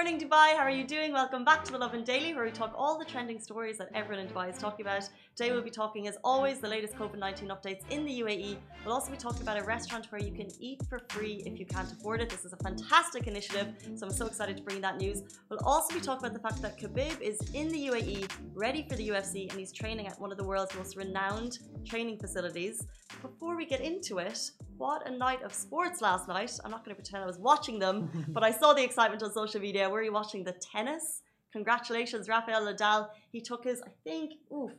Morning, Dubai. How are you doing? Welcome back to the Lovin Daily, where we talk all the trending stories that everyone in Dubai is talking about. Today, we'll be talking, as always, the latest COVID 19 updates in the UAE. We'll also be talking about a restaurant where you can eat for free if you can't afford it. This is a fantastic initiative, so I'm so excited to bring that news. We'll also be talking about the fact that Khabib is in the UAE, ready for the UFC, and he's training at one of the world's most renowned training facilities. Before we get into it, what a night of sports last night. I'm not going to pretend I was watching them, but I saw the excitement on social media. Were you watching the tennis? Congratulations, Rafael Nadal. He took his, I think, oof,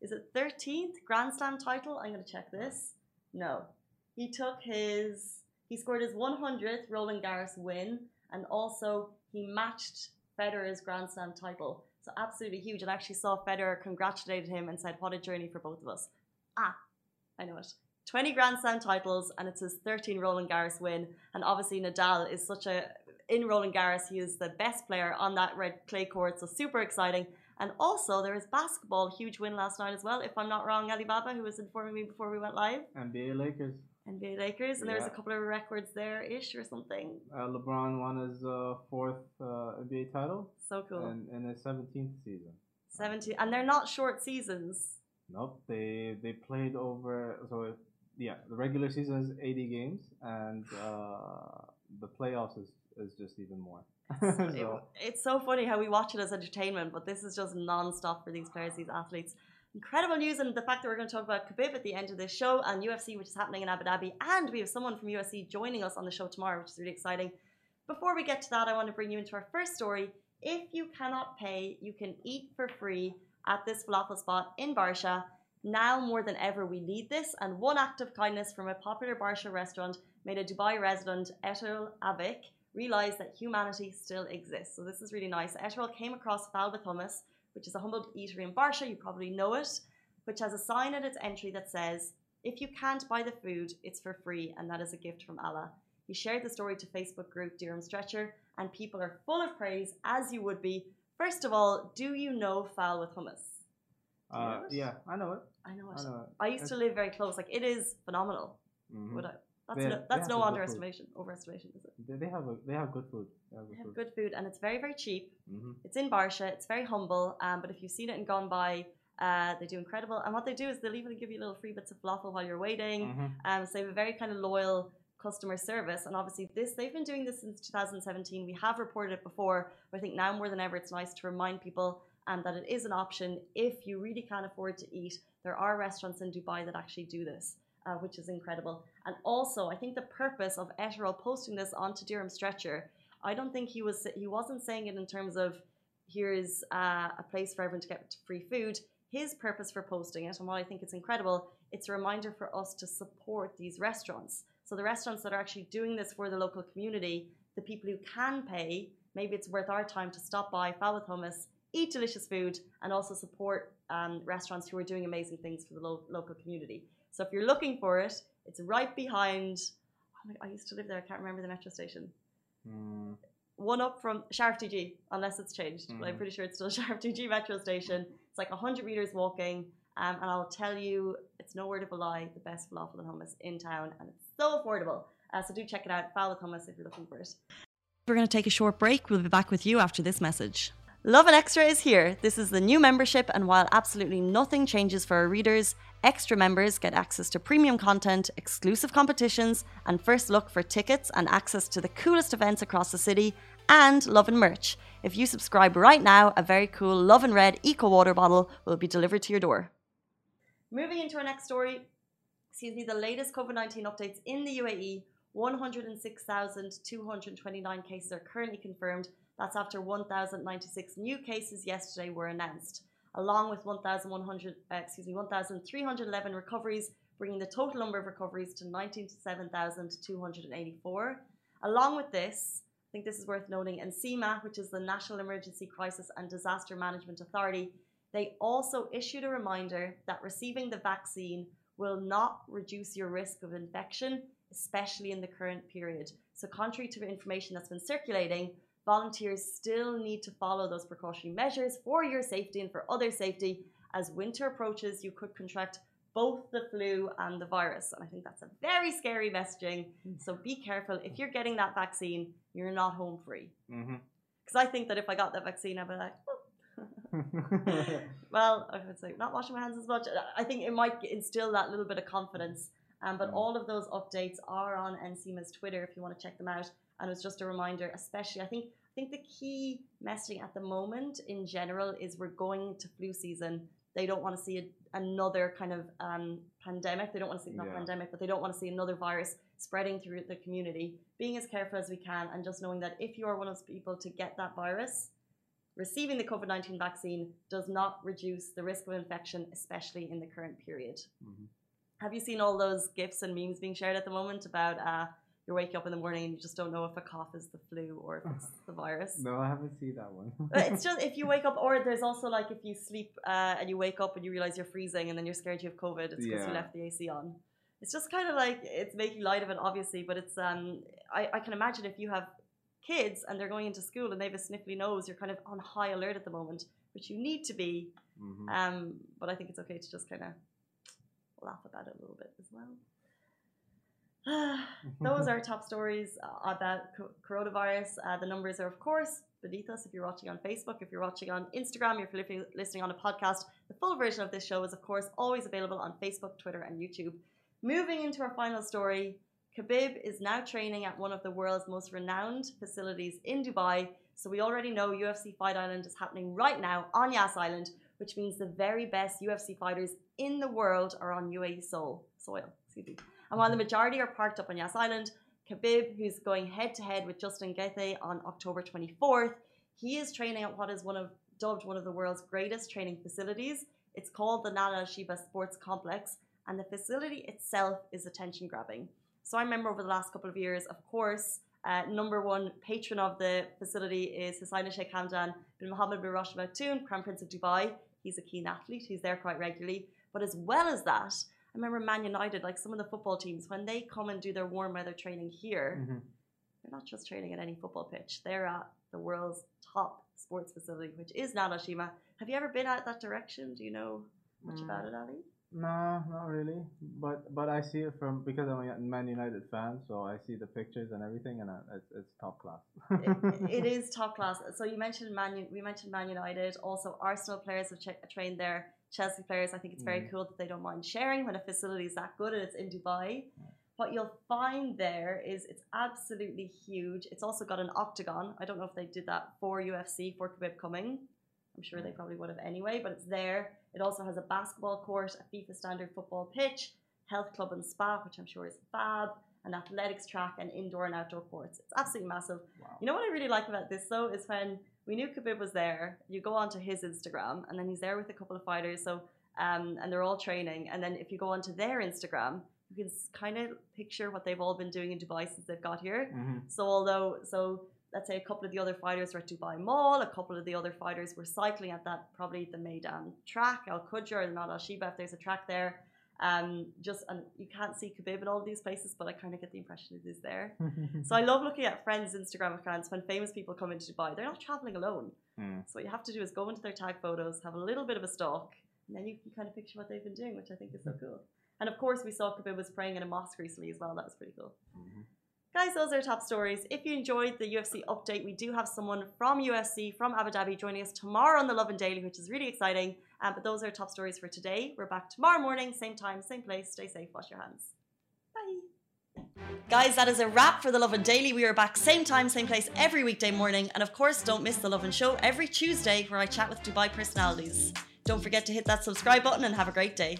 is it 13th Grand Slam title? I'm going to check this. No. He took his, he scored his 100th Roland Garros win, and also he matched Federer's Grand Slam title. So absolutely huge. And I actually saw Federer congratulated him and said, what a journey for both of us. Ah, I know it. 20 Grand Slam titles and it's his 13 Roland Garros win. And obviously Nadal is such a in Roland Garros, he is the best player on that red clay court, so super exciting. And also there is basketball, huge win last night as well. If I'm not wrong, Alibaba, who was informing me before we went live. NBA Lakers. NBA Lakers, and Yeah. there's a couple of records there ish or something. Uh, LeBron won his uh, fourth uh, NBA title So cool. and in his 17th season. 17, and they're not short seasons. Nope, they they played over. So yeah, the regular season is 80 games, and uh, the playoffs is, is just even more. So, it's so funny how we watch it as entertainment, but this is just non-stop for these players, these athletes. Incredible news, and the fact that we're going to talk about Khabib at the end of this show and UFC, which is happening in Abu Dhabi, and we have someone from UFC joining us on the show tomorrow, which is really exciting. Before we get to that, I want to bring you into our first story. If you cannot pay, you can eat for free at this falafel spot in Barsha. Now more than ever, we need this, and one act of kindness from a popular Barsha restaurant made a Dubai resident, Etel Avik, realize that humanity still exists. So this is really nice. Eterol came across Fal with Hummus, which is a humble eatery in Barsha, you probably know it, which has a sign at its entry that says, if you can't buy the food, it's for free, and that is a gift from Allah. He shared the story to Facebook group Dirham Stretcher, and people are full of praise, as you would be. First of all, do you know Fal with Hummus? You uh, know yeah, I know it. I know it. I know it. I used to live very close. Like it is phenomenal. Mhm. Would I? That's They- no, that's no underestimation. Overestimation is it? They, they have a, they have good food. They have They good have food. good food and it's very very cheap. hmm It's in Barsha. It's very humble. Um, but if you've seen it and gone by, uh, they do incredible. And what they do is they'll even give you little free bits of falafel while you're waiting. hmm Um, so they have a very kind of loyal customer service. And obviously, this they've been doing this since 2017. We have reported it before, but I think now more than ever, it's nice to remind people um, that it is an option if you really can't afford to eat. There are restaurants in Dubai that actually do this. Uh, which is incredible, and also I think the purpose of Eterol posting this onto Dirham Stretcher, I don't think he was he wasn't saying it in terms of here's uh, a place for everyone to get free food. His purpose for posting it, and while I think it's incredible, it's a reminder for us to support these restaurants. So the restaurants that are actually doing this for the local community, the people who can pay, maybe it's worth our time to stop by Fal with Hummus, eat delicious food, and also support um, restaurants who are doing amazing things for the lo- local community. So if you're looking for it, it's right behind. Oh I used to live there. I can't remember the metro station. Mm. One up from Sharaf DG, unless it's changed. But I'm Mhm. pretty sure it's still Sharaf DG metro station. It's like 100 meters walking. Um, and I'll tell you, it's no word of a lie, the best falafel and hummus in town. And it's so affordable. Uh, so do check it out. Fal with hummus if you're looking for it. We're going to take a short break. We'll be back with you after this message. Lovin Extra is here. This is the new membership, and while absolutely nothing changes for our readers, extra members get access to premium content, exclusive competitions, and first look for tickets and access to the coolest events across the city, and Lovin merch. If you subscribe right now, a very cool Lovin Red Eco Water bottle will be delivered to your door. Moving into our next story, excuse me, the latest COVID 19 updates in the UAE 106,229 cases are currently confirmed. That's after 1,096 new cases yesterday were announced, along with 1,100, uh, excuse me, 1,311 recoveries, bringing the total number of recoveries to 97,284. Along with this, I think this is worth noting, NCEMA, which is the National Emergency Crisis and Disaster Management Authority, they also issued a reminder that receiving the vaccine will not reduce your risk of infection, especially in the current period. So, contrary to information that's been circulating, volunteers still need to follow those precautionary measures for your safety and for other safety. As winter approaches, you could contract both the flu and the virus. And I think that's a very scary messaging. So be careful. If you're getting that vaccine, you're not home free. Because mm-hmm. I think that if I got that vaccine, I'd be like, well, I would say not washing my hands as much. I think it might instill that little bit of confidence. Um, but mm. all of those updates are on NCEMA's Twitter if you want to check them out. And it's just a reminder, especially I think I think the key messaging at the moment in general is we're going to flu season. They don't want to see a, another kind of um, pandemic. They don't want to see not yeah. pandemic, but they don't want to see another virus spreading through the community. Being as careful as we can, and just knowing that if you are one of those people to get that virus, receiving the COVID 19 vaccine does not reduce the risk of infection, especially in the current period. Mm-hmm. Have you seen all those gifs and memes being shared at the moment about uh, you're waking up in the morning and you just don't know if a cough is the flu or if it's the virus? No, I haven't seen that one. it's just if you wake up, or there's also like if you sleep uh, and you wake up and you realize you're freezing and then you're scared you have COVID, it's because yeah. you left the AC on. It's just kind of like it's making light of it, obviously, but it's um I, I can imagine if you have kids and they're going into school and they have a sniffly nose, you're kind of on high alert at the moment, which you need to be. Mm-hmm. Um, but I think it's okay to just kind of laugh about it a little bit as well. Those are top stories uh, about coronavirus. Uh, the numbers are, of course, beneath us if you're watching on Facebook, if you're watching on Instagram, if you're listening on a podcast. The full version of this show is, of course, always available on Facebook, Twitter, and YouTube. Moving into our final story, Khabib is now training at one of the world's most renowned facilities in Dubai. So we already know UFC Fight Island is happening right now on Yas Island, which means the very best UFC fighters in the world are on UAE soil. Soil, excuse me. And while the majority are parked up on Yas Island, Khabib, who's going head to head with Justin Gaethje on October 24th, he is training at what is one of dubbed one of the world's greatest training facilities. It's called the Nad Al Sheba Sports Complex, and the facility itself is attention grabbing. So I remember over the last couple of years, of course, uh, number one patron of the facility is His Highness Sheikh Hamdan bin Mohammed bin Rashid Al Maktoum, Crown Prince of Dubai. He's a keen athlete. He's there quite regularly. But as well as that, I remember Man United, like some of the football teams, when they come and do their warm weather training here, mm-hmm. they're not just training at any football pitch. They're at the world's top sports facility, which is Nad Al Sheba. Have you ever been out that direction? Do you know much mm. about it, Ali? No, not really. But but I see it from because I'm a Man United fan, so I see the pictures and everything, and it's, it's top class. it, it is top class. So you mentioned Man, we mentioned Man United. Also, Arsenal players have trained there. Chelsea players, I think it's very mm. cool that they don't mind sharing when a facility is that good and it's in Dubai. What you'll find there is it's absolutely huge. It's also got an octagon. I don't know if they did that for UFC for Khabib coming. I'm sure they probably would have anyway, but it's there. It also has a basketball court, a FIFA standard football pitch, health club and spa, which I'm sure is fab, an athletics track, and indoor and outdoor courts. It's absolutely massive. Wow. You know what I really like about this though is when we knew Khabib was there, you go onto his Instagram, and then he's there with a couple of fighters. So um, and they're all training. And then if you go onto their Instagram, you can kind of picture what they've all been doing in Dubai since they've got here. Mm-hmm. So although so let's say a couple of the other fighters were at Dubai Mall, a couple of the other fighters were cycling at that probably the Meydan track, Al Qudra, not Al Shiba if there's a track there. Um, just and you can't see Khabib in all of these places, but I kind of get the impression it is there. so I love looking at friends' Instagram accounts when famous people come into Dubai. They're not traveling alone. Mm. So what you have to do is go into their tag photos, have a little bit of a stalk, and then you can kind of picture what they've been doing, which I think is so cool. And of course, we saw Khabib was praying in a mosque recently as well. That was pretty cool. Mm-hmm. Guys, those are top stories. If you enjoyed the UFC update, we do have someone from UFC, from Abu Dhabi, joining us tomorrow on the Lovin Daily, which is really exciting. Um, but those are top stories for today. We're back tomorrow morning, same time, same place. Stay safe, wash your hands. Bye. Guys, that is a wrap for the Lovin Daily. We are back same time, same place every weekday morning. And of course, don't miss the Lovin Show every Tuesday where I chat with Dubai personalities. Don't forget to hit that subscribe button and have a great day.